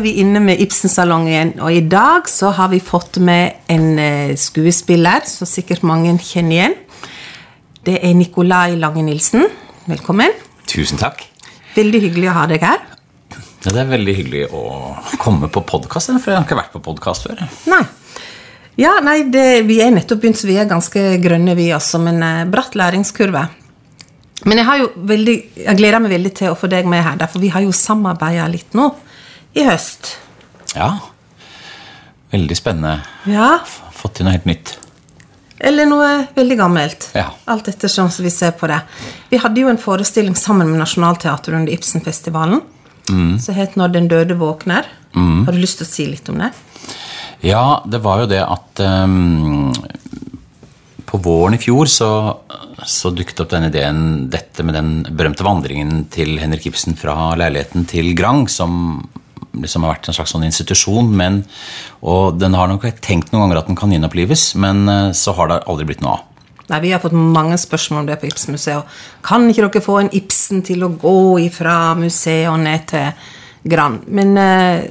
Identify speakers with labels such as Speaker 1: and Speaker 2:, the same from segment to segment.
Speaker 1: er vi inne med Ibsensalongen, og i dag så har vi fått med en eh, skuespiller som sikkert mange kjenner igjen. Det er Nikolai Lange Nilsen. Velkommen.
Speaker 2: Tusen takk.
Speaker 1: Veldig hyggelig å ha deg her.
Speaker 2: Ja, det er veldig hyggelig å komme på podkast, for jeg har ikke vært på podkast før.
Speaker 1: Nei. Ja, nei, det, vi er nettopp begynt, så vi er ganske grønne, vi også, men eh, bratt læringskurve. Men jeg har jo veldig, jeg gleder meg veldig til å få deg med her, for vi har jo samarbeida litt nå i høst.
Speaker 2: Ja. Veldig spennende.
Speaker 1: Ja,
Speaker 2: Fått til noe helt nytt.
Speaker 1: Eller noe veldig gammelt.
Speaker 2: Ja.
Speaker 1: Alt ettersom som vi ser på det. Vi hadde jo en forestilling sammen med Nationaltheatret under Ibsenfestivalen som het 'Når den døde våkner'. Har du lyst til å si litt om det?
Speaker 2: Ja, det var jo det at um, På våren i fjor så, så dukket opp den ideen, dette med den berømte vandringen til Henrik Ibsen fra leiligheten til Grang, som liksom har vært en slags sånn institusjon. Men, og den har nok tenkt noen ganger at den kan gjenopplives, men eh, så har det aldri blitt noe av.
Speaker 1: Nei, Vi har fått mange spørsmål om det på Ibsenmuseet. Kan ikke dere få en Ibsen til å gå ifra museet og ned til Grand? Men eh,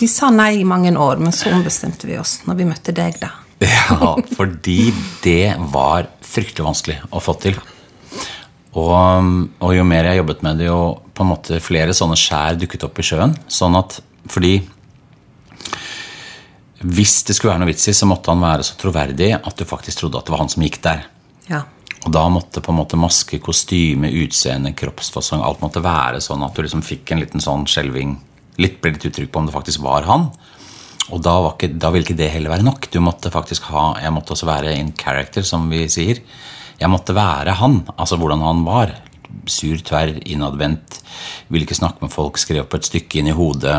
Speaker 1: de sa nei i mange år, men så ombestemte vi oss når vi møtte deg, da.
Speaker 2: Ja, fordi det var fryktelig vanskelig å få til. Og, og jo mer jeg jobbet med det, jo på en måte flere sånne skjær dukket opp i sjøen. Sånn at, fordi hvis det skulle være noe vits i, så måtte han være så troverdig at du faktisk trodde at det var han som gikk der.
Speaker 1: Ja.
Speaker 2: Og da måtte på en måte maske, kostyme, utseende, kroppsfasong Alt måtte være sånn at du liksom fikk en liten sånn skjelving. Litt ble litt uttrykk på om det faktisk var han. Og da, var ikke, da ville ikke det heller være nok. Du måtte faktisk ha, Jeg måtte også være in character, som vi sier. Jeg måtte være han. Altså hvordan han var. Sur, tverr, innadvendt. Ville ikke snakke med folk, skrev opp et stykke inn i hodet.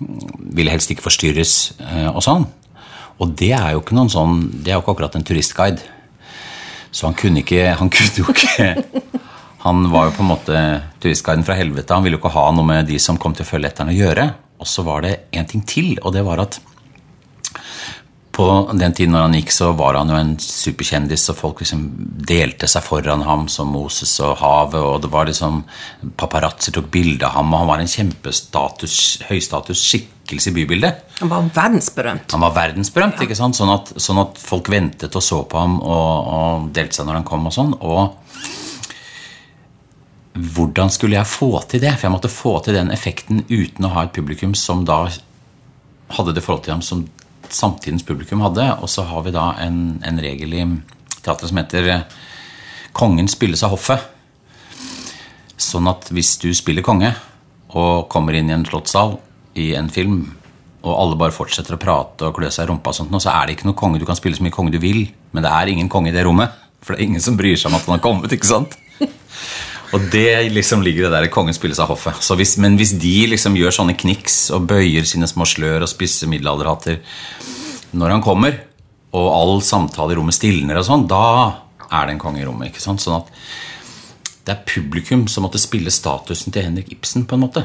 Speaker 2: Ville helst ikke forstyrres, eh, og sånn. Og det er jo ikke noen sånn, det er jo ikke akkurat en turistguide. Så han kunne ikke Han kunne jo ikke Han var jo på en måte turistguiden fra helvete. Han ville jo ikke ha noe med de som kom til å følge etter han å gjøre. Og så var det en ting til, og det var at på den tiden når han gikk, så var han jo en superkjendis, og folk liksom delte seg foran ham som Moses og havet, og det var liksom Paparazzi tok bilde av ham, og han var en kjempestatus, høystatus skikkelse i bybildet.
Speaker 1: Han var verdensberømt.
Speaker 2: Han var verdensberømt, ikke sant? Sånn at, sånn at folk ventet og så på ham og, og delte seg når han kom og sånn. Og hvordan skulle jeg få til det? For jeg måtte få til den effekten uten å ha et publikum som da hadde det forholdet til ham som samtidens publikum hadde. Og så har vi da en, en regel i teatret som heter eh, 'Kongen spilles av hoffet'. Sånn at hvis du spiller konge og kommer inn i en slottssal i en film, og alle bare fortsetter å prate og klø seg i rumpa, og sånt, så er det ikke noen konge. Du kan spille så mye konge du vil, men det er ingen konge i det rommet. For det er ingen som bryr seg om at han har kommet. ikke sant? Og det liksom ligger det der kongen spilles av hoffet. Så hvis, men hvis de liksom gjør sånne kniks og bøyer sine små slør og spisser middelalderhatter når han kommer, og all samtale i rommet stilner og sånn, da er det en konge i rommet. ikke sant? Sånn at det er publikum som måtte spille statusen til Henrik Ibsen, på en måte.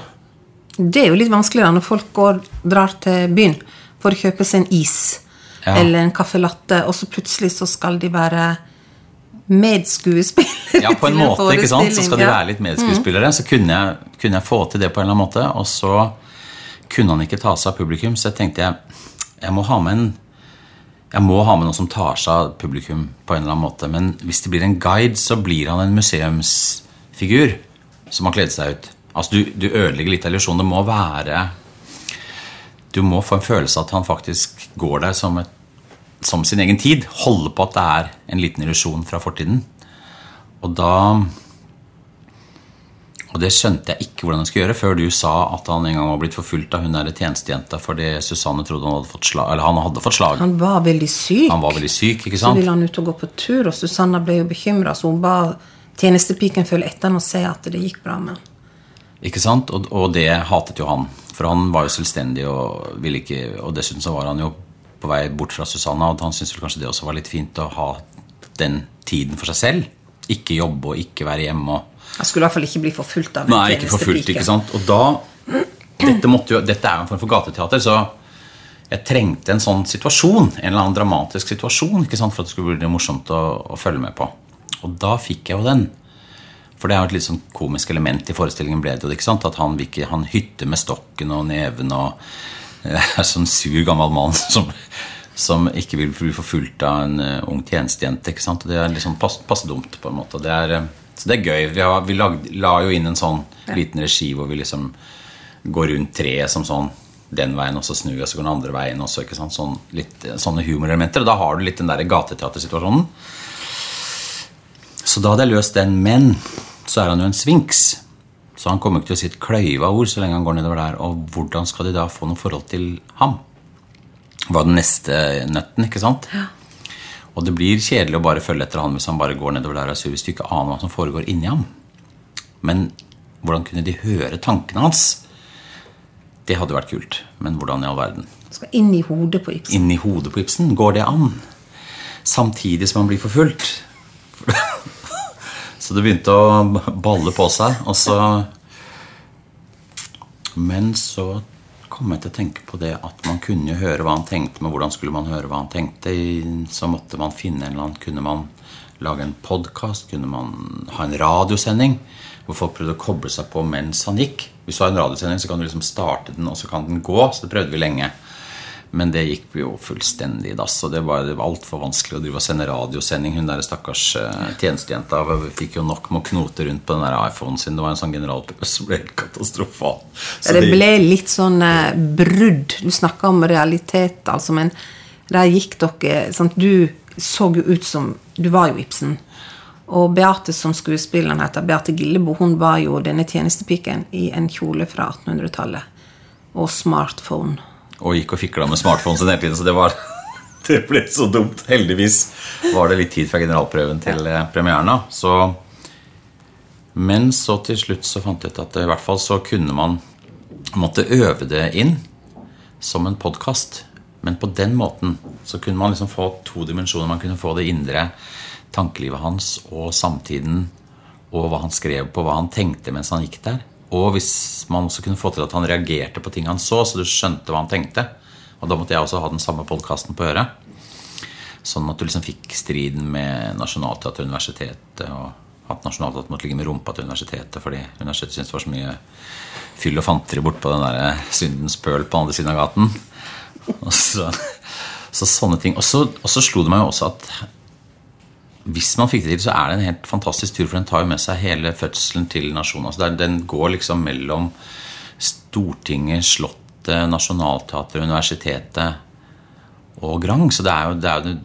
Speaker 1: Det er jo litt vanskeligere når folk går, drar til byen for å kjøpe seg en is
Speaker 2: Ja.
Speaker 1: eller en caffè latte, og så plutselig så skal de være medskuespillere
Speaker 2: Ja, på en måte, ikke sant? Så skal de være litt medskuespillere. Så kunne jeg, kunne jeg få til det på en eller annen måte. Og så kunne han ikke ta seg av publikum, så jeg tenkte jeg jeg må ha med en jeg må ha med noen som tar seg av publikum på en eller annen måte. Men hvis det blir en guide, så blir han en museumsfigur som har kledd seg ut. Altså, Du, du ødelegger litt av illusjonen. Det må være Du må få en følelse av at han faktisk går der som, et, som sin egen tid. holde på at det er en liten illusjon fra fortiden. Og da Og det skjønte jeg ikke hvordan jeg skulle gjøre før du sa at han en gang var blitt forfulgt av hun der tjenestejenta fordi Susanne trodde han hadde fått slag. Eller han hadde fått slag.
Speaker 1: Han var veldig syk.
Speaker 2: Han var veldig syk, ikke
Speaker 1: Så ville han ut og gå på tur, og Susanne ble jo bekymra, så hun ba tjenestepiken følge etter han og se at det gikk bra med.
Speaker 2: Ikke sant? Og, og det hatet jo han. For han var jo selvstendig og ville ikke Og dessuten så var han jo på vei bort fra Susanna, og han syntes vel kanskje det også var litt fint å ha den tiden for seg selv. Ikke jobbe og ikke være hjemme og
Speaker 1: Han skulle i hvert fall ikke bli forfulgt av en
Speaker 2: Nei, ikke
Speaker 1: forfulgt,
Speaker 2: ikke sant? Og da dette, måtte jo, dette er jo en form for gateteater, så jeg trengte en sånn situasjon. En eller annen dramatisk situasjon ikke sant? for at det skulle bli morsomt å, å følge med på. Og da fikk jeg jo den. For det er jo et litt sånn komisk element i forestillingen ble det ikke sant? At han, han hytter med stokken og neven og eh, er sånn sur gammel mann som, som ikke vil bli forfulgt av en uh, ung tjenestejente. ikke sant? Det er liksom pass, passe dumt, på en måte. Det er, uh, så det er gøy. Vi, har, vi lagde, la jo inn en sånn liten regi hvor vi liksom går rundt treet som sånn den veien, og så snur og så går den andre veien også. ikke sant? Sånn, litt, sånne humorelementer. Og da har du litt den der gateteatersituasjonen. Så da hadde jeg løst den, men så er han jo en sfinks. Så han kommer ikke til å si et kløyva ord så lenge han går nedover der. Og hvordan skal de da få noe forhold til ham? Var den neste nøtten, ikke sant? Og det blir kjedelig å bare følge etter han hvis han bare går nedover der og sur hvis du ikke aner hva som foregår inni ham. Men hvordan kunne de høre tankene hans? Det hadde vært kult. Men hvordan i all verden?
Speaker 1: Skal inn i hodet på Ibsen.
Speaker 2: i hodet på Ibsen? Går det an? Samtidig som han blir forfulgt? Så det begynte å balle på seg. Og så Men så kom jeg til å tenke på det at man kunne høre hva han tenkte, men hvordan skulle man høre hva han tenkte? Så måtte man finne en eller annen Kunne man lage en podkast? Kunne man ha en radiosending? Hvor folk prøvde å koble seg på mens han gikk. Hvis du har en radiosending, så kan du liksom starte den, og så kan den gå. Så det prøvde vi lenge. Men det gikk jo fullstendig i dass. Og det var, det var altfor vanskelig å drive og sende radiosending. Hun der stakkars uh, tjenestejenta fikk jo nok med å knote rundt på den der iPhonen sin. Det var en sånn generalprøve som ble helt katastrofal. Så
Speaker 1: Ja, det ble litt sånn eh, brudd. Du snakka om realitet, altså, men der gikk dere sant? Du så jo ut som Du var jo Ibsen. Og Beate som skuespilleren heter, Beate Gillebo, hun var jo denne tjenestepiken i en kjole fra 1800-tallet. Og smartphone.
Speaker 2: Og gikk og fikla med smartphonen sin hele tiden. Så det var Det ble så dumt. Heldigvis var det litt tid fra generalprøven til eh, premieren. Så Men så til slutt så fant jeg ut at i hvert fall så kunne man måtte øve det inn som en podkast. Men på den måten så kunne man liksom få to dimensjoner. Man kunne få det indre tankelivet hans og samtiden og hva han skrev på, hva han tenkte mens han gikk der. Og hvis man også kunne få til at han reagerte på ting han så, så du skjønte hva han tenkte. Og da måtte jeg også ha den samme podkasten på øret. Sånn at du liksom fikk striden med Nationaltheatret og universitetet. Og at Nationaltheatret måtte ligge med rumpa til universitetet fordi universitetet syntes det var så mye fyll og fanteri bortpå den der syndens pøl på den andre siden av gaten. Og så, så sånne ting. Og så, og så slo det meg jo også at hvis man fikk det til, så er det en helt fantastisk tur, for den tar jo med seg hele fødselen til nasjonen. Altså den går liksom mellom Stortinget, Slottet, Nationaltheatret, universitetet og Grang. Så det er jo, det er jo,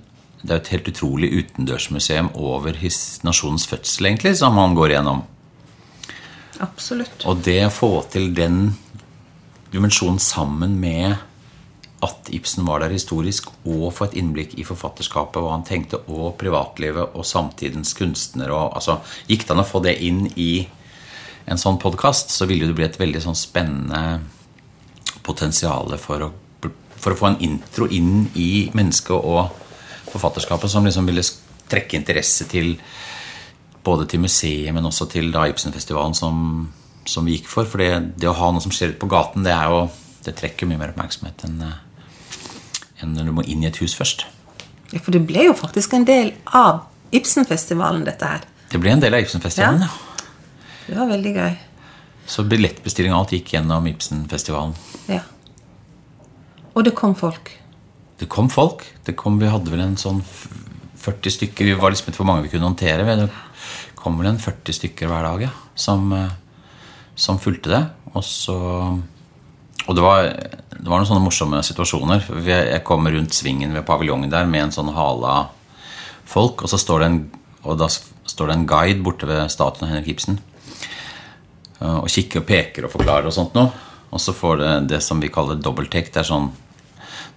Speaker 2: det er jo et helt utrolig utendørsmuseum over his, nasjonens fødsel, egentlig, som han går igjennom.
Speaker 1: Absolutt.
Speaker 2: Og det å få til den dimensjonen sammen med at Ibsen var der historisk, og få et innblikk i forfatterskapet, hva han tenkte, og privatlivet og samtidens kunstnere og, altså, Gikk det an å få det inn i en sånn podkast, så ville det bli et veldig sånn spennende potensial for å, for å få en intro inn i mennesket og forfatterskapet som liksom ville trekke interesse til både til museet, men også til da Ibsenfestivalen som, som vi gikk for. For det, det å ha noe som skjer ute på gaten, det, er jo, det trekker mye mer oppmerksomhet enn enn når du må inn i et hus først.
Speaker 1: Ja, for det ble jo faktisk en del av Ibsenfestivalen, dette her.
Speaker 2: Det ble en del av Ibsenfestivalen, ja.
Speaker 1: Det var veldig gøy.
Speaker 2: Så billettbestilling og alt gikk gjennom Ibsenfestivalen.
Speaker 1: Ja. Og det kom folk.
Speaker 2: Det kom folk. Det kom, vi hadde vel en sånn 40 stykker. Vi var liksom ikke hvor mange vi kunne håndtere. Det kom vel en 40 stykker hver dag ja, som, som fulgte det. Og så Og det var, det var noen sånne morsomme situasjoner. Jeg kommer rundt svingen ved paviljongen der med en sånn hale av folk, og så står det en, da står det en guide borte ved statuen av Henrik Ibsen og kikker og peker og forklarer og sånt noe. Og så får det det som vi kaller dobbelttake. Det er sånn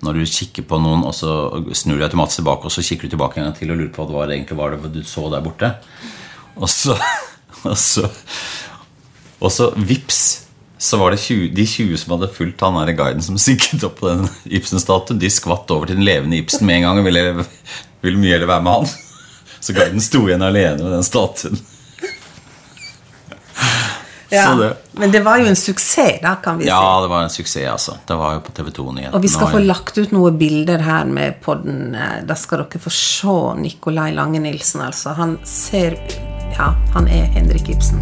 Speaker 2: når du kikker på noen, og så snur du automatisk tilbake, og så kikker du tilbake en gang til og lurer på hva det egentlig var det du så der borte. Og så Og så, og så vips, så var det 20, de 20 som hadde fulgt han der guiden som sikret opp på den Ibsen-statuen, de skvatt over til den levende Ibsen med en gang og ville, ville mye heller være med han. Så guiden sto igjen alene med den statuen.
Speaker 1: Ja.
Speaker 2: Det,
Speaker 1: Men det var jo en suksess, da, kan vi si.
Speaker 2: ja, det var en suksess, altså. Det var jo på TV 2-nyhetene.
Speaker 1: Og vi skal få lagt ut noen bilder her med podden. Da skal dere få se Nikolai Lange Nilsen, altså. Han ser ja, han er Henrik Ibsen.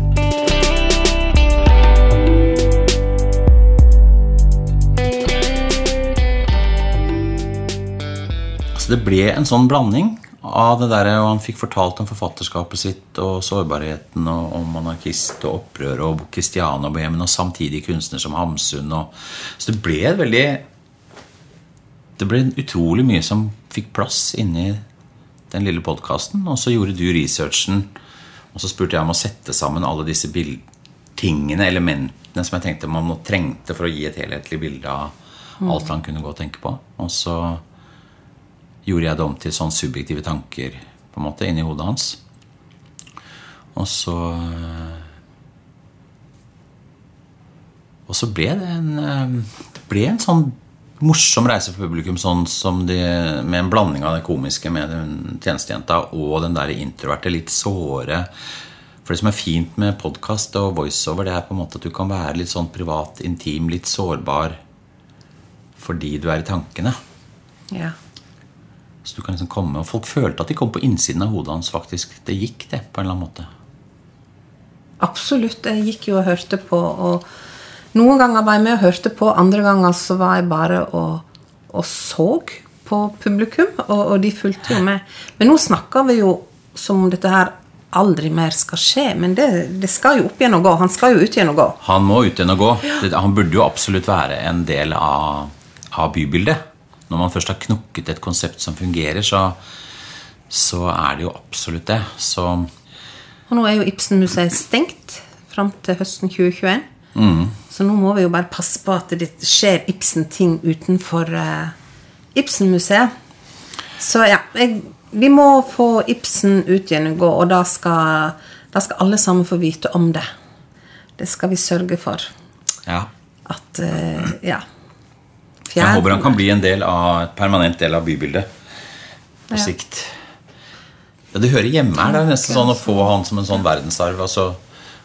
Speaker 2: Så det ble en sånn blanding av det der, og Han fikk fortalt om forfatterskapet sitt og sårbarheten og om anarkist og opprør og Kristiania-bohemen og samtidig kunstner som Hamsun. Og, så det ble et veldig Det ble utrolig mye som fikk plass inni den lille podkasten. Og så gjorde du researchen, og så spurte jeg om å sette sammen alle disse tingene, elementene, som jeg tenkte man trengte for å gi et helhetlig bilde av alt han kunne gå og tenke på. Og så gjorde jeg det om til sånn subjektive tanker på en måte inni hodet hans. Og så Og så ble det en, det ble en sånn morsom reise for publikum sånn som de, med en blanding av det komiske med den tjenestejenta og den der introverte, litt såre. For det som er fint med podkast og voiceover, det er på en måte at du kan være litt sånn privat, intim, litt sårbar fordi du er i tankene.
Speaker 1: Ja.
Speaker 2: Så du kan liksom komme, Og folk følte at de kom på innsiden av hodet hans. faktisk. Det gikk, det, på en eller annen måte.
Speaker 1: Absolutt. Jeg gikk jo og hørte på. og Noen ganger var jeg med og hørte på, andre ganger så var jeg bare og, og så på publikum. Og, og, de fulgte jo med. Men nå snakker vi jo som om dette her aldri mer skal skje. Men det, det, skal jo opp igjen og gå. Han skal jo ut igjen og gå.
Speaker 2: Han må ut igjen og gå. Han burde jo absolutt være en del av, av bybildet når man først har knukket et konsept som fungerer, så, så er det jo absolutt det. Så
Speaker 1: Og nå er jo Ibsen-museet stengt fram til høsten 2021. Mm. Så nå må vi jo bare passe på at det skjer Ibsen-ting utenfor uh, Ibsen-museet. Så ja, jeg, vi må få Ibsen ut igjen og gå, og da skal, da skal alle sammen få vite om det. Det skal vi sørge for.
Speaker 2: Ja.
Speaker 1: At uh, Ja.
Speaker 2: Fjern. Jeg håper han kan bli en del av, permanent del av bybildet på ja. sikt. Ja, Det hører hjemme her. Det er nesten sånn å få han som en sånn verdensarv. Altså,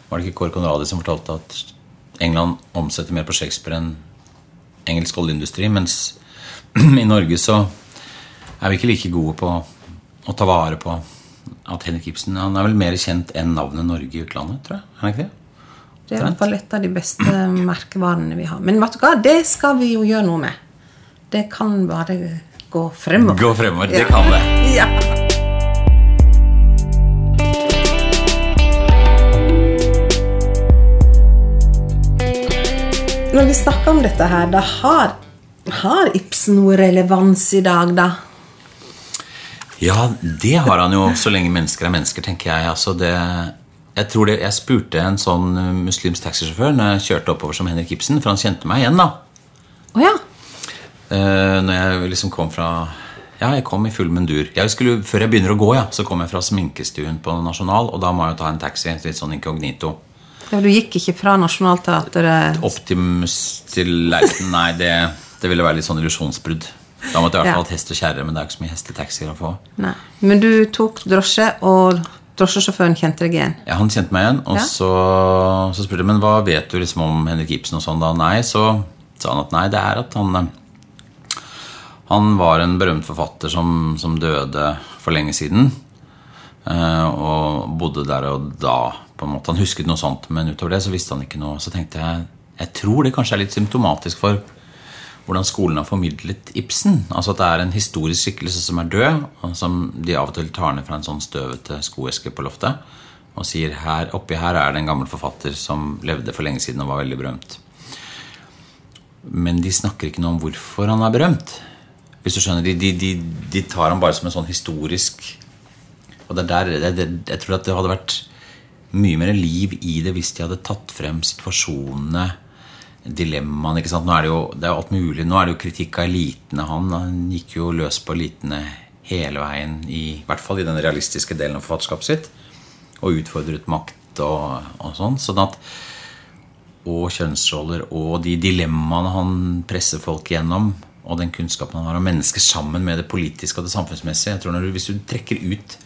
Speaker 2: var det ikke Kåre Conradi som fortalte at England omsetter mer på Shakespeare enn engelsk oljeindustri? Mens i Norge så er vi ikke like gode på å ta vare på at Henrik Ibsen Han er vel mer kjent enn navnet Norge i utlandet, tror jeg. Er han ikke det?
Speaker 1: Det er i hvert fall et av de beste merkevarene vi har. Men vet du hva, det skal vi jo gjøre noe med. Det kan bare gå fremover.
Speaker 2: Gå fremover, det ja. kan det.
Speaker 1: Ja. Når vi snakker om dette her, da har, har Ibsen noe relevans i dag, da?
Speaker 2: Ja, det har han jo så lenge mennesker er mennesker, tenker jeg. Altså det jeg tror det, jeg spurte en sånn eh, muslimsk taxisjåfør når jeg kjørte oppover som Henrik Ibsen, for han kjente meg igjen. da.
Speaker 1: Oh, ja.
Speaker 2: Uh, når jeg liksom kom fra Ja, jeg kom i full mundur. Jeg skulle, før jeg begynner å gå, ja, så kom jeg fra sminkestuen på Nasjonal, og da må jeg jo ta en taxi. Litt sånn inkognito.
Speaker 1: Ja, Du gikk ikke fra Nationaltheatret
Speaker 2: Optimus til Leiten? Nei, det, det, ville være litt sånn illusjonsbrudd. Da måtte jeg i hvert fall hatt hest og kjerre, men det er ikke så mye hestetaxier å få.
Speaker 1: Nei. Men du tok drosje og Drosjesjåføren kjente deg igjen?
Speaker 2: Ja, han kjente meg igjen. Og ja. så, så, spurte jeg men hva vet du liksom om Henrik Ibsen. og sånn da? Nei, så sa han at nei, det er at han Han var en berømt forfatter som, som døde for lenge siden. Eh, og bodde der og da. på en måte. Han husket noe sånt, men utover det så visste han ikke noe. Så tenkte jeg jeg tror det kanskje er litt symptomatisk for hvordan skolen har formidlet Ibsen. Altså at det er en historisk skikkelse som er død, og som de av og til tar ned fra en sånn støvete skoeske på loftet og sier her, oppi her er det en gammel forfatter som levde for lenge siden og var veldig berømt. Men de snakker ikke noe om hvorfor han er berømt. Hvis du skjønner, De, de, de, tar ham bare som en sånn historisk Og det der, det, det, Jeg tror at det hadde vært mye mer liv i det hvis de hadde tatt frem situasjonene dilemmaene. ikke sant? Nå er det jo det er alt mulig. Nå er det jo kritikk av elitene. Han, han gikk jo løs på elitene hele veien, i, i hvert fall i den realistiske delen av forfatterskapet sitt. Og utfordret makt og, og sånn. sånn at og kjønnsroller og de dilemmaene han presser folk gjennom, og den kunnskapen han har om mennesker sammen med det politiske og det samfunnsmessige. jeg tror når du, Hvis du trekker ut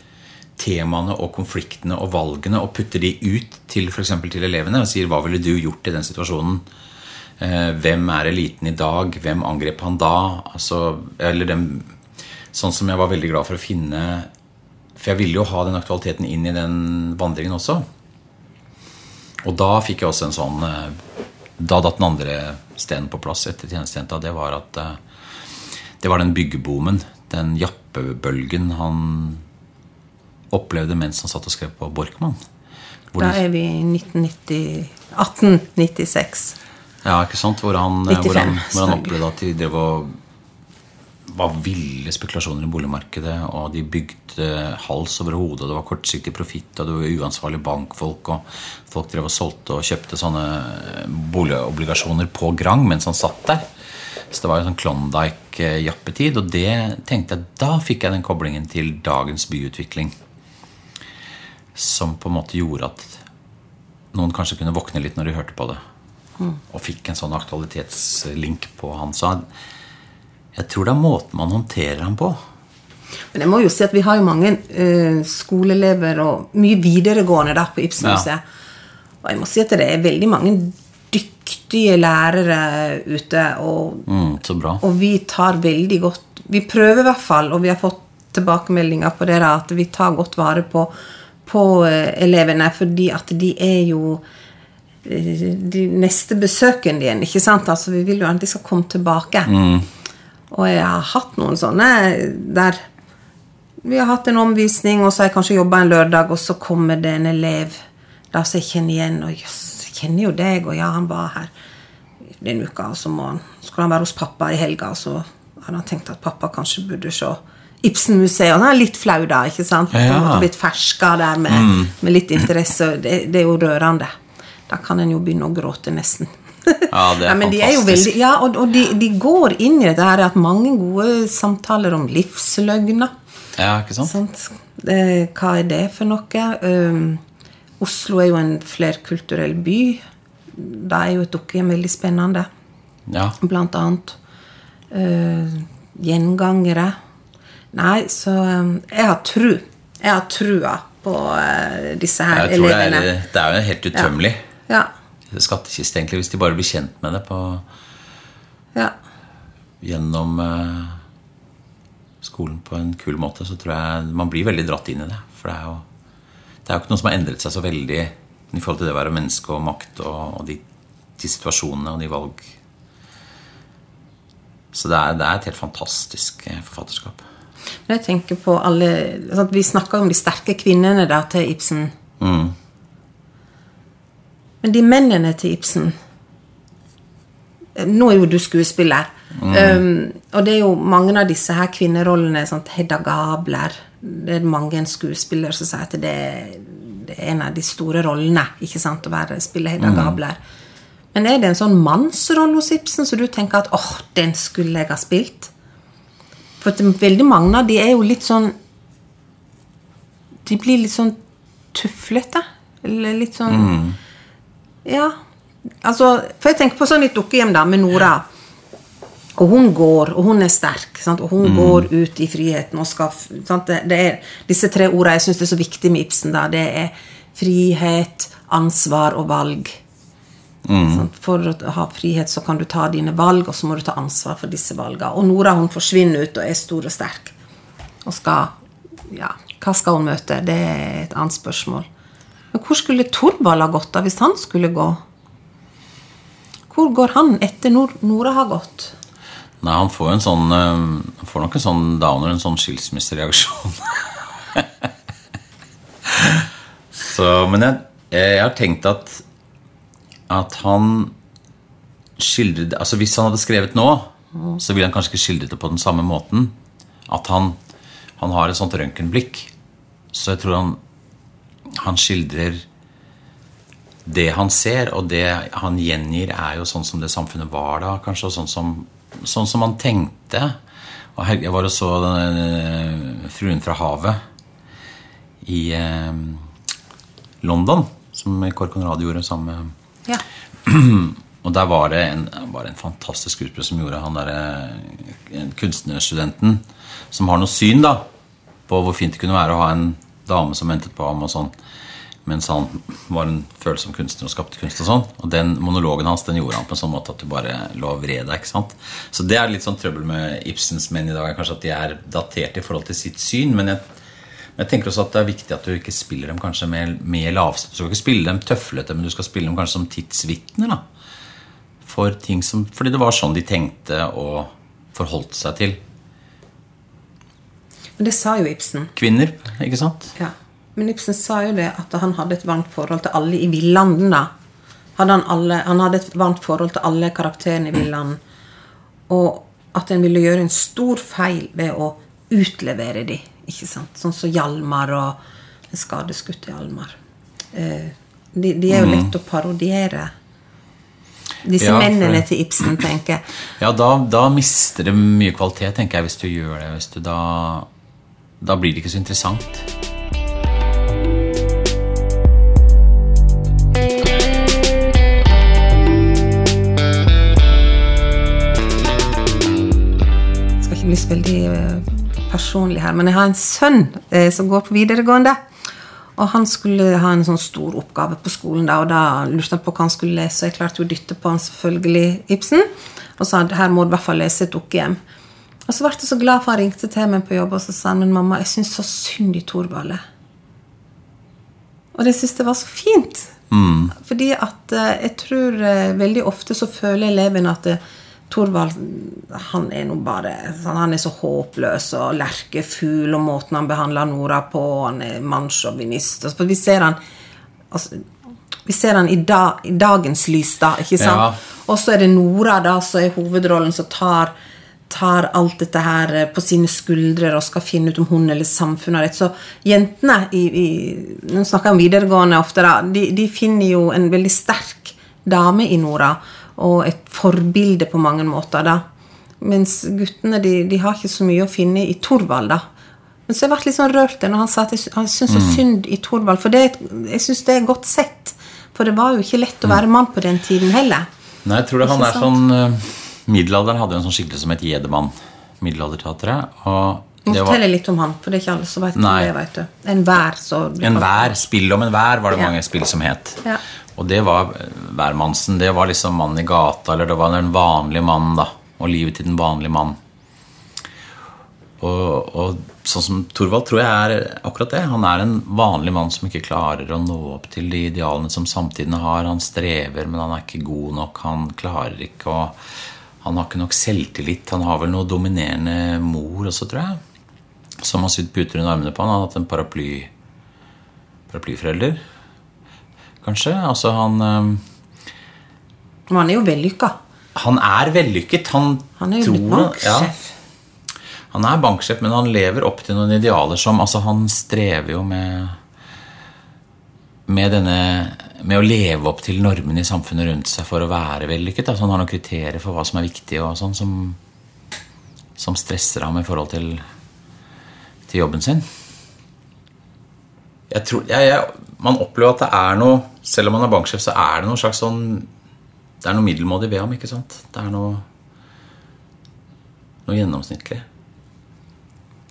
Speaker 2: temaene og konfliktene og valgene og putter de ut til f.eks. til elevene og sier 'hva ville du gjort i den situasjonen', hvem er eliten i dag? Hvem angrep han da? Altså, eller den, sånn som jeg var veldig glad for å finne For jeg ville jo ha den aktualiteten inn i den vandringen også. Og da fikk jeg også en sånn eh, Da datt den andre stenen på plass etter tjenestejenta. Det var at eh, det var den byggeboomen, den jappebølgen han opplevde mens han satt og skrev på Borkmann.
Speaker 1: Da er vi i 1990, 1896.
Speaker 2: Ja, ikke sant? Hvor han,
Speaker 1: 95,
Speaker 2: hvor han, hvor han opplevde at de drev og var ville spekulasjoner i boligmarkedet, og de bygde hals over hodet, og det var kortsiktig profitt, og det var uansvarlige bankfolk, og folk drev og solgte og kjøpte sånne boligobligasjoner på Grang mens han satt der. Så det var jo sånn Klondyke-jappetid, og det tenkte jeg Da fikk jeg den koblingen til dagens byutvikling. Som på en måte gjorde at noen kanskje kunne våkne litt når de hørte på det. Mm. Og fikk en sånn aktualitetslink på han. Så jeg tror det er måten man håndterer ham på.
Speaker 1: Men jeg må jo si at vi har jo mange uh, skoleelever og mye videregående der på Ibsenhuset. Ja. Og jeg må si at det er veldig mange dyktige lærere ute. Og,
Speaker 2: mm, så bra.
Speaker 1: og vi tar veldig godt Vi prøver i hvert fall, og vi har fått tilbakemeldinger på det, at vi tar godt vare på, på uh, elevene. Fordi at de er jo de neste besøkene igjen. ikke sant? Altså, Vi vil jo at de skal komme tilbake.
Speaker 2: Mm.
Speaker 1: Og jeg har hatt noen sånne der vi har hatt en omvisning, og så har jeg kanskje jobba en lørdag, og så kommer det en elev der som jeg kjenner igjen. Og jøss, jeg kjenner jo deg, og ja, han var her den uka, og så må han, skulle han være hos pappa i helga, og så hadde han tenkt at pappa kanskje burde se Ibsen-museet. Han er litt flau da, ikke sant?
Speaker 2: Ja.
Speaker 1: Han har blitt ferska der med, mm. med, litt interesse. Det, det er jo rørende. Da kan en jo begynne å gråte, nesten.
Speaker 2: Ja, det er ja,
Speaker 1: men
Speaker 2: fantastisk.
Speaker 1: De er jo veldig, ja, og, og de, de, går inn i dette her at mange gode samtaler om livsløgner.
Speaker 2: Ja, ikke sant?
Speaker 1: sant? Det, hva er det for noe? Um, Oslo er jo en flerkulturell by. Da er jo et dukkehjem veldig spennende.
Speaker 2: Ja.
Speaker 1: Blant annet. Uh, gjengangere. Nei, så um, Jeg har tru. Jeg har trua på uh, disse her elevene.
Speaker 2: Det er, det er jo helt utømmelig.
Speaker 1: Ja.
Speaker 2: Skattkiste, egentlig, hvis de bare blir kjent med det på
Speaker 1: ja.
Speaker 2: Gjennom eh, skolen på en kul måte, så tror jeg man blir veldig dratt inn i det. For det er jo, det er jo ikke noe som har endret seg så veldig i forhold til det å være menneske og makt og, og de, de, situasjonene og de valg. Så det er, det er et helt fantastisk eh, forfatterskap.
Speaker 1: Når jeg tenker på alle Vi snakker om de sterke kvinnene da, til Ibsen.
Speaker 2: Mm.
Speaker 1: Men de mennene til Ibsen Nå er jo du skuespiller. Mm. Um, og det er jo mange av disse her kvinnerollene. Sånn, Hedda Gabler Det er mange skuespillere som sier at det, det, er en av de store rollene ikke sant, å være, spille Hedda mm. Gabler. Men er det en sånn mannsrolle hos Ibsen så du tenker at åh, oh, den skulle jeg ha spilt? For veldig mange av de er jo litt sånn De blir litt sånn tuflete. Eller litt sånn mm ja. Altså, for jeg tenker på sånn et dukkehjem da, med Nora. Og hun går, og hun er sterk. Sant? Og hun mm. går ut i friheten og skal det, det, er disse tre ordene jeg syns er så viktig med Ibsen. da, Det er frihet, ansvar og valg.
Speaker 2: Mm.
Speaker 1: For å ha frihet så kan du ta dine valg, og så må du ta ansvar for disse valgene. Og Nora hun forsvinner ut og er stor og sterk. Og skal Ja, hva skal hun møte? Det er et annet spørsmål. Men hvor skulle Torvald ha gått da, hvis han skulle gå? Hvor går han etter Nor Nora har gått?
Speaker 2: Nei, han får en sånn eh, Han får nok en sånn downer, en sånn skilsmissereaksjon. Så, men jeg, jeg, har tenkt at at han skildret Altså Hvis han hadde skrevet nå, så ville han kanskje ikke skildret det på den samme måten. At han, han har et sånt røntgenblikk. Så jeg tror han han skildrer det han ser, og det han gjengir, er jo sånn som det samfunnet var da, kanskje, og sånn som, sånn som han tenkte. Og jeg var og så denne eh, Fruen fra havet i eh, London, som Kåre Radio gjorde sammen med
Speaker 1: ja.
Speaker 2: Og der var det en, var en fantastisk skuespiller som gjorde han derre kunstnerstudenten som har noe syn da på hvor fint det kunne være å ha en dame som ventet på ham, og sånn, mens han var en følsom kunstner og skapte kunst. Og sånn, og den monologen hans den gjorde han på en sånn måte at du bare lå og vred deg. ikke sant? Så det er litt sånn trøbbel med Ibsens menn i dag, kanskje at de er datert i forhold til sitt syn. Men jeg, Jeg tenker også at det er viktig at du ikke spiller dem kanskje med, med lavstøt. Du skal ikke spille dem tøflete, men du skal spille dem kanskje som tidsvitner. For ting som, fordi det var sånn de tenkte og forholdt seg til.
Speaker 1: Men det sa jo Ibsen.
Speaker 2: Kvinner, ikke sant?
Speaker 1: Ja. Men Ibsen sa jo det at han hadde et varmt forhold til alle i Villanden. Hadde han, alle, han hadde et varmt forhold til alle karakterene i Villanden. Og at en ville gjøre en stor feil ved å utlevere de, ikke sant? Sånn som Hjalmar og en skadeskutt Hjalmar. Eh, de, de er jo lett å parodiere. Disse
Speaker 2: Ja,
Speaker 1: mennene til Ibsen, tenker jeg.
Speaker 2: Ja, da, da mister det mye kvalitet, tenker jeg, hvis du gjør det. Hvis du da, da blir det ikke så interessant.
Speaker 1: Jeg skal ikke bli så veldig eh, personlig her, men jeg har en sønn eh, som går på videregående. Og han skulle ha en sånn stor oppgave på skolen, da, og da lurte han på hva han skulle lese. Og jeg klarte jo å dytte på han selvfølgelig Ibsen, og sa at her må du i hvert fall lese et dukkehjem. Og så ble jeg så glad for han ringte til meg på jobb og så sa han, men mamma, jeg syns så synd i Thorvald. Og det syns jeg var så fint. Fordi at eh, jeg tror eh, veldig ofte så føler eleven at Torvald Thorvald han er nå bare Han er så håpløs og lerkefugl, og måten han behandler Nora på, han er mannssjåvinist. For vi ser han altså, vi ser han i, da, i dagens lys, da. ikke sant?
Speaker 2: Ja.
Speaker 1: Og så er det Nora da, som er hovedrollen, som tar, tar alt dette her eh, på sine skuldre og skal finne ut om hun eller samfunnet har rett. Så jentene i, i Nå snakker jeg om videregående ofte, da. De, de finner jo en veldig sterk dame i Nora, og et forbilde på mange måter, da. Mens guttene de, de har ikke så mye å finne i Thorvald, da. Men så har jeg vært litt sånn rørt når han sa at han syns så synd i Thorvald. For det, jeg syns det er godt sett. For det var jo ikke lett å være mann på den tiden heller.
Speaker 2: Nei, jeg tror det han er sånn eh, Middelalderen hadde en sånn skikkelse som het Gjedemann. Middelalderteatret. Og
Speaker 1: Må fortelle litt om han, for det er ikke alle som vet
Speaker 2: Nei.
Speaker 1: det. vet du. En vær,
Speaker 2: En spill om en vær var det
Speaker 1: Ja.
Speaker 2: mange spill som het.
Speaker 1: Ja.
Speaker 2: Og det var eh, hvermannsen. Det var liksom mannen i gata, eller det var den vanlige mannen, da. Og livet til den vanlige mann. Og, og sånn som Thorvald tror jeg er akkurat det. Han er en vanlig mann som ikke klarer å nå opp til de idealene som samtiden har. Han strever, men han er ikke god nok. Han klarer ikke å Han har ikke nok selvtillit. Han har vel noe dominerende mor også, tror jeg. Som har sydd puter under armene på han. Han har hatt en paraply paraplyforelder, kanskje. Altså, han eh,
Speaker 1: Men han er jo vellykka.
Speaker 2: Han er vellykket. Han,
Speaker 1: Han er jo
Speaker 2: tror-
Speaker 1: banksjef.
Speaker 2: Ja, han er banksjef, men han lever opp til noen idealer som Altså, han strever jo med med denne med å leve opp til normene i samfunnet rundt seg for å være vellykket. Altså, han har noen kriterier for hva som er viktig, og sånn som, som stresser ham i forhold til, til jobben sin. Jeg tror, jeg, jeg, man opplever at det er noe Selv om man er banksjef, så er det noe slags sånn Det er noe middelmådig ved ham, ikke sant? Det er noe noe gjennomsnittlig.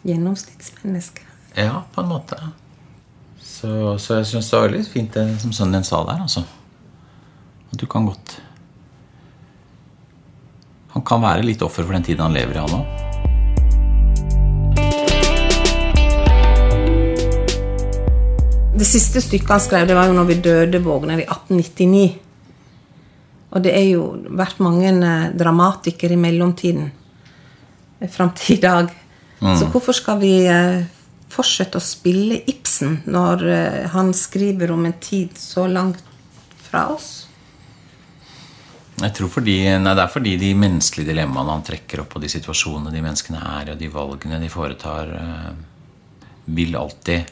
Speaker 1: Gjennomsnittsmenneske.
Speaker 2: Ja, på en måte. Så, så jeg syns det var litt fint det som sønnen din sa der, altså. At du kan godt Han kan være litt offer for den tiden han lever i, han òg.
Speaker 1: Det siste stykket han skrev, det var jo 'Når vi døde', Vågner, i 1899. Og det er jo vært mange eh, dramatikere i mellomtiden. Fram til i dag. Så hvorfor skal vi eh, fortsette å spille Ibsen når eh, han skriver om en tid så langt fra oss?
Speaker 2: Jeg tror fordi, nei, Det er fordi de menneskelige dilemmaene han trekker opp, og de situasjonene de menneskene er i, og de valgene de foretar, eh, vil alltid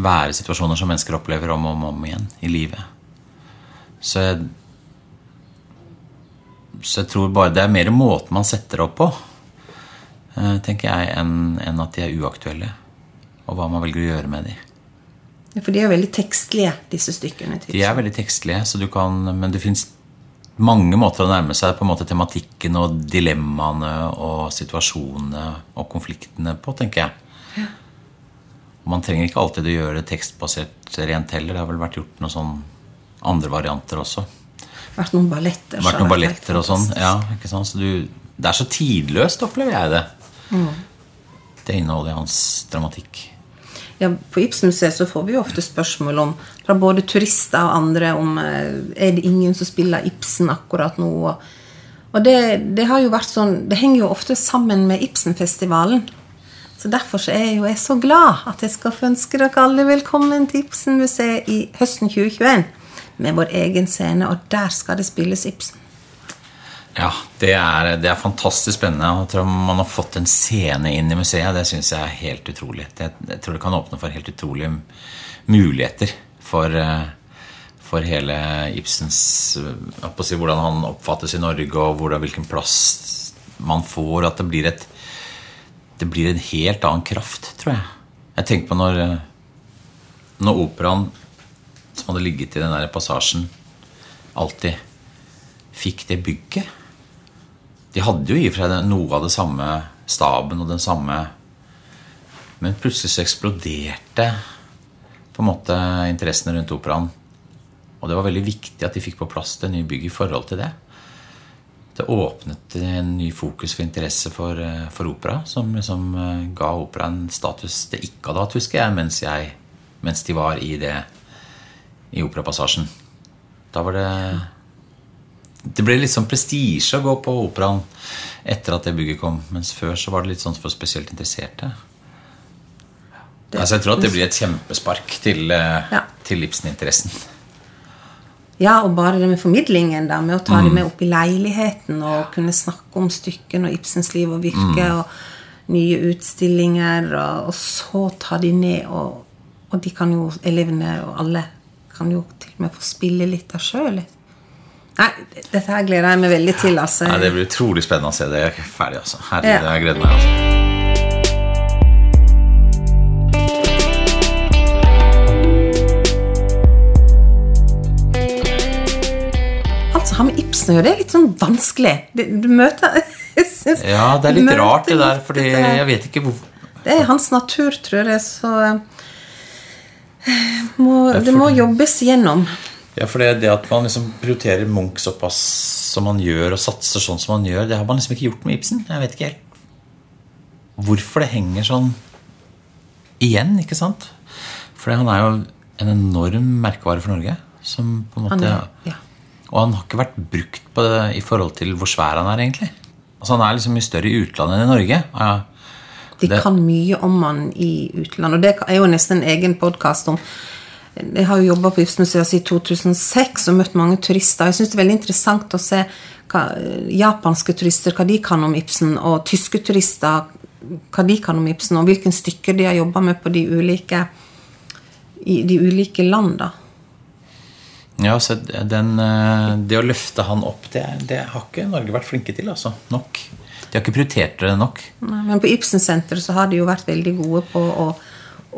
Speaker 2: være situasjoner som mennesker opplever om og om, om igjen i livet. Så jeg, så jeg tror bare det er mer måten man setter det opp på, eh, tenker jeg, enn at de er uaktuelle. Og hva man velger å gjøre med de.
Speaker 1: Ja, For de er veldig tekstlige, disse stykkene. til
Speaker 2: De er veldig tekstlige, så du kan, men det fins mange måter å nærme seg på en måte tematikken og dilemmaene og situasjonene og konfliktene på, tenker jeg. Og man trenger ikke alltid å gjøre det tekstbasert rent heller. Det har vel vært gjort noen sånn andre varianter også.
Speaker 1: Vært noen balletter.
Speaker 2: Vært noen balletter og sånn. Ja, ikke sant? Så du, det er så tidløst, opplever jeg det. Det innholdet i hans dramatikk.
Speaker 1: Ja, På Ibsenmuseet så får vi jo ofte spørsmål om, fra både turister og andre om eh, er det ingen som spiller Ibsen akkurat nå. Og, det, det, har jo vært sånn, det henger jo ofte sammen med Ibsenfestivalen. Så Derfor så er jo jeg så glad at jeg skal få ønske dere alle velkommen til Ibsenmuseet i høsten 2021 med vår egen scene, og der skal det spilles Ibsen.
Speaker 2: Ja, det er, det er, fantastisk spennende. Jeg tror man har fått en scene inn i museet. Det syns jeg er helt utrolig. Det, jeg tror det kan åpne for helt utrolige muligheter for, eh, for hele Ibsens si, Hvordan han oppfattes i Norge, og hvordan, hvilken plass man får. At det blir, et, det blir en helt annen kraft, tror jeg. Jeg tenker på når, når operaen som hadde ligget i den der passasjen, alltid fikk det bygget de hadde jo i og for seg noe av det samme staben og den samme Men plutselig så eksploderte på en måte interessene rundt operaen. Og det var veldig viktig at de fikk på plass det nye bygget i forhold til det. Det åpnet en ny fokus for interesse for, eh, for opera, som liksom ga operaen status det ikke hadde hatt, husker jeg, mens, jeg, mens de var i det i Operapassasjen. Da var det det ble litt sånn prestisje å gå på operaen etter at det bygget kom. Mens før så var det litt sånn for spesielt interesserte. Det, altså Jeg tror at det blir et kjempespark til, eh, ja. til Ibsen-interessen.
Speaker 1: Ja, og bare det med formidlingen, da, med å ta mm. det med opp i leiligheten og kunne snakke om stykken og Ibsens liv og virke mm. og nye utstillinger, og, og, så ta de ned, og, og de kan jo, elevene og alle kan jo til og med få spille litt av sjøl. Nei, dette her gleder jeg meg veldig til. Altså.
Speaker 2: Nei, det blir utrolig spennende å se det ferdig. Altså. Herregud, ja. jeg gleder meg. altså.
Speaker 1: Alt som har med Ibsen å gjøre, det er litt sånn vanskelig. Du møter
Speaker 2: Ja, det er litt rart, det der, fordi jeg vet ikke hvorfor
Speaker 1: Det er hans natur, tror jeg, så eh, må, det må jobbes gjennom.
Speaker 2: Ja, for det, det at man liksom prioriterer Munch såpass som man gjør, og satser sånn som man gjør, det har man liksom ikke gjort med Ibsen. Jeg vet ikke helt hvorfor det henger sånn igjen, ikke sant? For han er jo en enorm merkevare for Norge. Som på en måte, han ja. Og han har ikke vært brukt på det i forhold til hvor svær han er, egentlig. Altså Han er liksom mye større i utlandet enn i Norge. Ja,
Speaker 1: de kan mye om han i utlandet, og det er jo nesten en egen podkast om jeg har jo jobba på Ibsenmuseet siden 2006 og møtt mange turister. Jeg syns det er veldig interessant å se hva japanske turister hva de kan om Ibsen, og tyske turister hva de kan om Ibsen, og hvilke stykker de har jobba med på de ulike, i de ulike land.
Speaker 2: Ja, så den, eh, Det å løfte han opp, det, det, har ikke Norge vært flinke til. altså, Nok. De har ikke prioritert det nok.
Speaker 1: Nei, men på Ibsen-senteret så har de jo vært veldig gode på å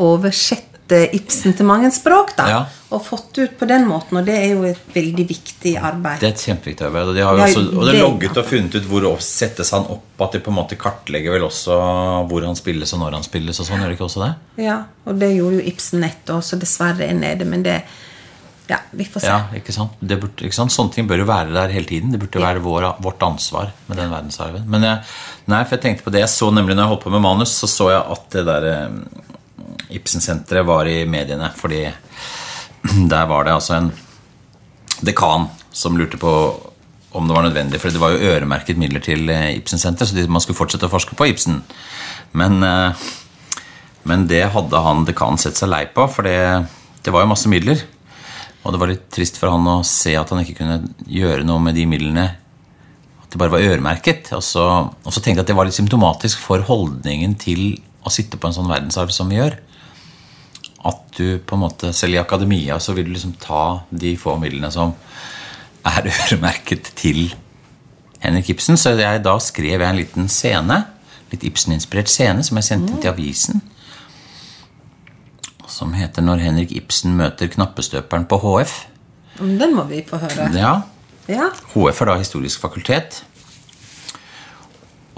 Speaker 1: oversette Ibsen til mange språk. da, ja. Og fått ut på den måten. Og det er jo et veldig viktig arbeid.
Speaker 2: Det er et kjempeviktig arbeid. Og de har jo også, og det er logget og funnet ut hvor settes han opp. At de på en måte kartlegger vel også hvor han spilles, og når han spilles. og sånn, gjør de ikke også det?
Speaker 1: Ja, og det gjorde jo Ibsen nett også. Dessverre er nede. Men det ja, vi får se.
Speaker 2: Ja, ikke sant? Burde, ikke sant? Sånne ting bør jo være der hele tiden. Det burde ja. være vår, vårt ansvar med den verdensarven. Men jeg, nei, for jeg tenkte på det jeg så nemlig når jeg holdt på med manus, så så jeg at det der eh, Ibsen-senteret var i mediene. Fordi der var det altså en dekan som lurte på om det var nødvendig. For det var jo øremerket midler til eh, Ibsen-senteret, så man skulle fortsette å forske på Ibsen. Men, eh, men det hadde han dekanen sett seg lei på, for det, det var jo masse midler. Og det var litt trist for han å se at han ikke kunne gjøre noe med de midlene. At det bare var øremerket. Og så, og så tenkte jeg at det var litt symptomatisk for holdningen til å sitte på en sånn verdensarv som vi gjør at du på en måte, selv i akademia, så vil du liksom ta de få midlene som er øremerket til Henrik Ibsen. Så jeg, da skrev jeg en liten scene, litt Ibsen-inspirert scene, som jeg sendte inn til avisen. Som heter 'Når Henrik Ibsen møter knappestøperen på HF'.
Speaker 1: Den må vi få høre.
Speaker 2: Ja. ja. HF er da Historisk fakultet.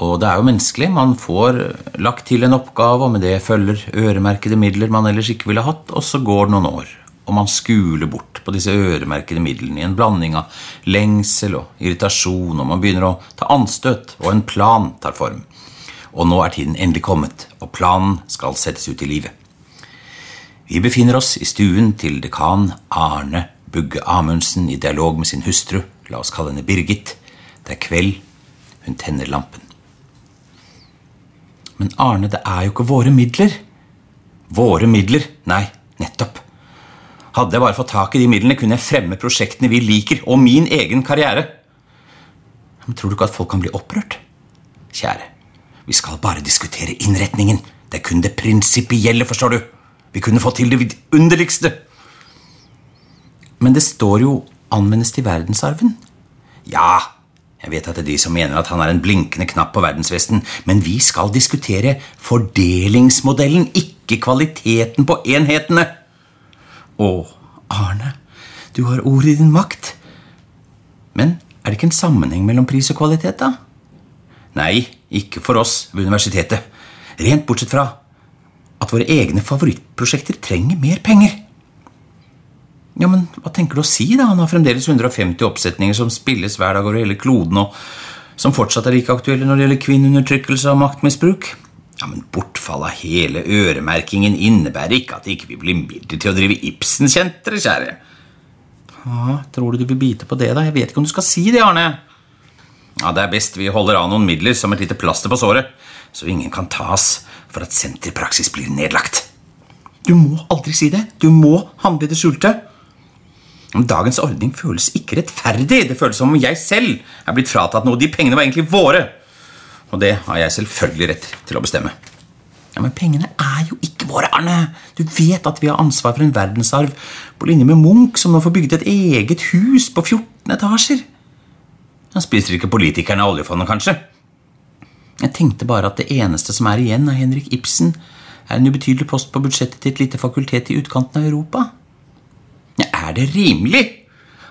Speaker 2: Og det er jo menneskelig. Man får lagt til en oppgave, og med det følger øremerkede midler man ellers ikke ville hatt, og så går det noen år. Og man skuler bort på disse øremerkede midlene i en blanding av lengsel og irritasjon, og man begynner å ta anstøt, og en plan tar form. Og nå er tiden endelig kommet, og planen skal settes ut i livet. Vi befinner oss i stuen til dekan Arne Bugge Amundsen i dialog med sin hustru, la oss kalle henne Birgit. Det er kveld, hun tenner lampen. Men Arne, det er jo ikke våre midler. Våre midler? Nei, nettopp. Hadde jeg bare fått tak i de midlene, kunne jeg fremme prosjektene vi liker, og min egen karriere. Men tror du ikke at folk kan bli opprørt? Kjære, vi skal bare diskutere innretningen. Det er kun det prinsipielle, forstår du. Vi kunne fått til det underligste. Men det står jo 'anvendes til verdensarven'. Ja, jeg vet at det er de som mener at han er en blinkende knapp på verdensvesten, men vi skal diskutere fordelingsmodellen, ikke kvaliteten på enhetene. Å, Arne, du har ord i din makt. Men er det ikke en sammenheng mellom pris og kvalitet, da? Nei, ikke for oss ved universitetet. Rent bortsett fra at våre egne favorittprosjekter trenger mer penger. Ja, men Hva tenker du å si? da? Han har fremdeles 150 oppsetninger som spilles hver dag over hele kloden, og som fortsatt er like aktuelle når det gjelder kvinneundertrykkelse og maktmisbruk. Ja, Men bortfall av hele øremerkingen innebærer ikke at det ikke vil bli midler til å drive Ibsen-senteret, kjære. Ja, tror du du vil bite på det, da? Jeg vet ikke om du skal si det, Arne. Ja, Det er best vi holder av noen midler som et lite plaster på såret, så ingen kan tas for at senterpraksis blir nedlagt. Du må aldri si det. Du må handle i det skjulte. Dagens ordning føles ikke rettferdig. Det føles som om jeg selv er blitt fratatt noe. De pengene var egentlig våre. Og det har jeg selvfølgelig rett til å bestemme. Ja, Men pengene er jo ikke våre, Arne. Du vet at vi har ansvar for en verdensarv på linje med Munch, som nå får bygget et eget hus på 14 etasjer. Han spiser ikke politikerne av oljefondet, kanskje? Jeg tenkte bare at det eneste som er igjen av Henrik Ibsen, er en ubetydelig post på budsjettet til et lite fakultet i utkanten av Europa. Er det rimelig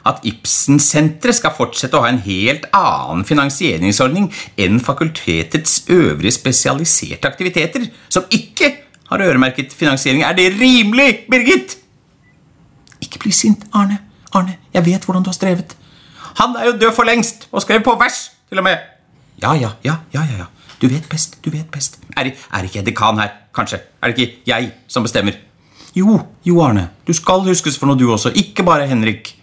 Speaker 2: at Ibsen-senteret skal fortsette å ha en helt annen finansieringsordning enn fakultetets øvrige spesialiserte aktiviteter, som ikke har øremerket finansiering? Er det rimelig, Birgit? Ikke bli sint, Arne. Arne, jeg vet hvordan du har strevet. Han er jo død for lengst, og skrev på vers, til og med. Ja, ja, ja, ja, ja. Du vet best, du vet best. Er, er ikke jeg dekan her, kanskje? Er det ikke jeg som bestemmer? Jo, jo, Arne. Du skal huskes for noe, du også. Ikke bare Henrik.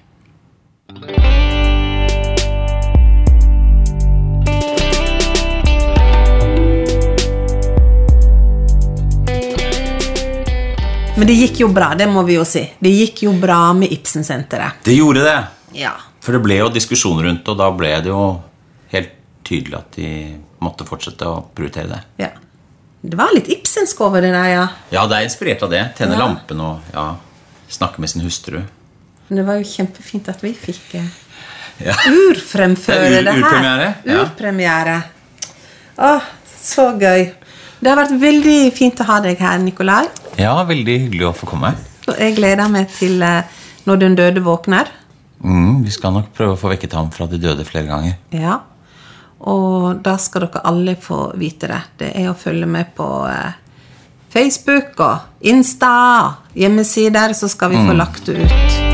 Speaker 1: Men det gikk jo bra, det må vi jo si. Det gikk jo bra med Ibsen-senteret.
Speaker 2: Det gjorde det.
Speaker 1: Ja.
Speaker 2: For det ble jo diskusjon rundt og da ble det jo helt tydelig at de måtte fortsette å prioritere det.
Speaker 1: ja. Det var litt Ibsensk over det der, ja.
Speaker 2: Ja, det er inspirert av det. Tenne
Speaker 1: Ja.
Speaker 2: lampen og ja, snakke med sin hustru.
Speaker 1: Men det var jo kjempefint at vi fikk eh,
Speaker 2: Ja.
Speaker 1: urfremføre
Speaker 2: Det ur-
Speaker 1: det her.
Speaker 2: urpremiere, ja.
Speaker 1: Åh, så gøy. Det har vært veldig fint å ha deg her, Nikolai.
Speaker 2: ja, veldig hyggelig å få komme.
Speaker 1: Og jeg gleder meg til eh, når den døde våkner.
Speaker 2: Mm, vi skal nok prøve å få vekket ham fra de døde flere ganger.
Speaker 1: Ja. Og da skal dere alle få vite det. Det er å følge med på eh, Facebook og Insta og hjemmesider, så skal vi få lagt det ut.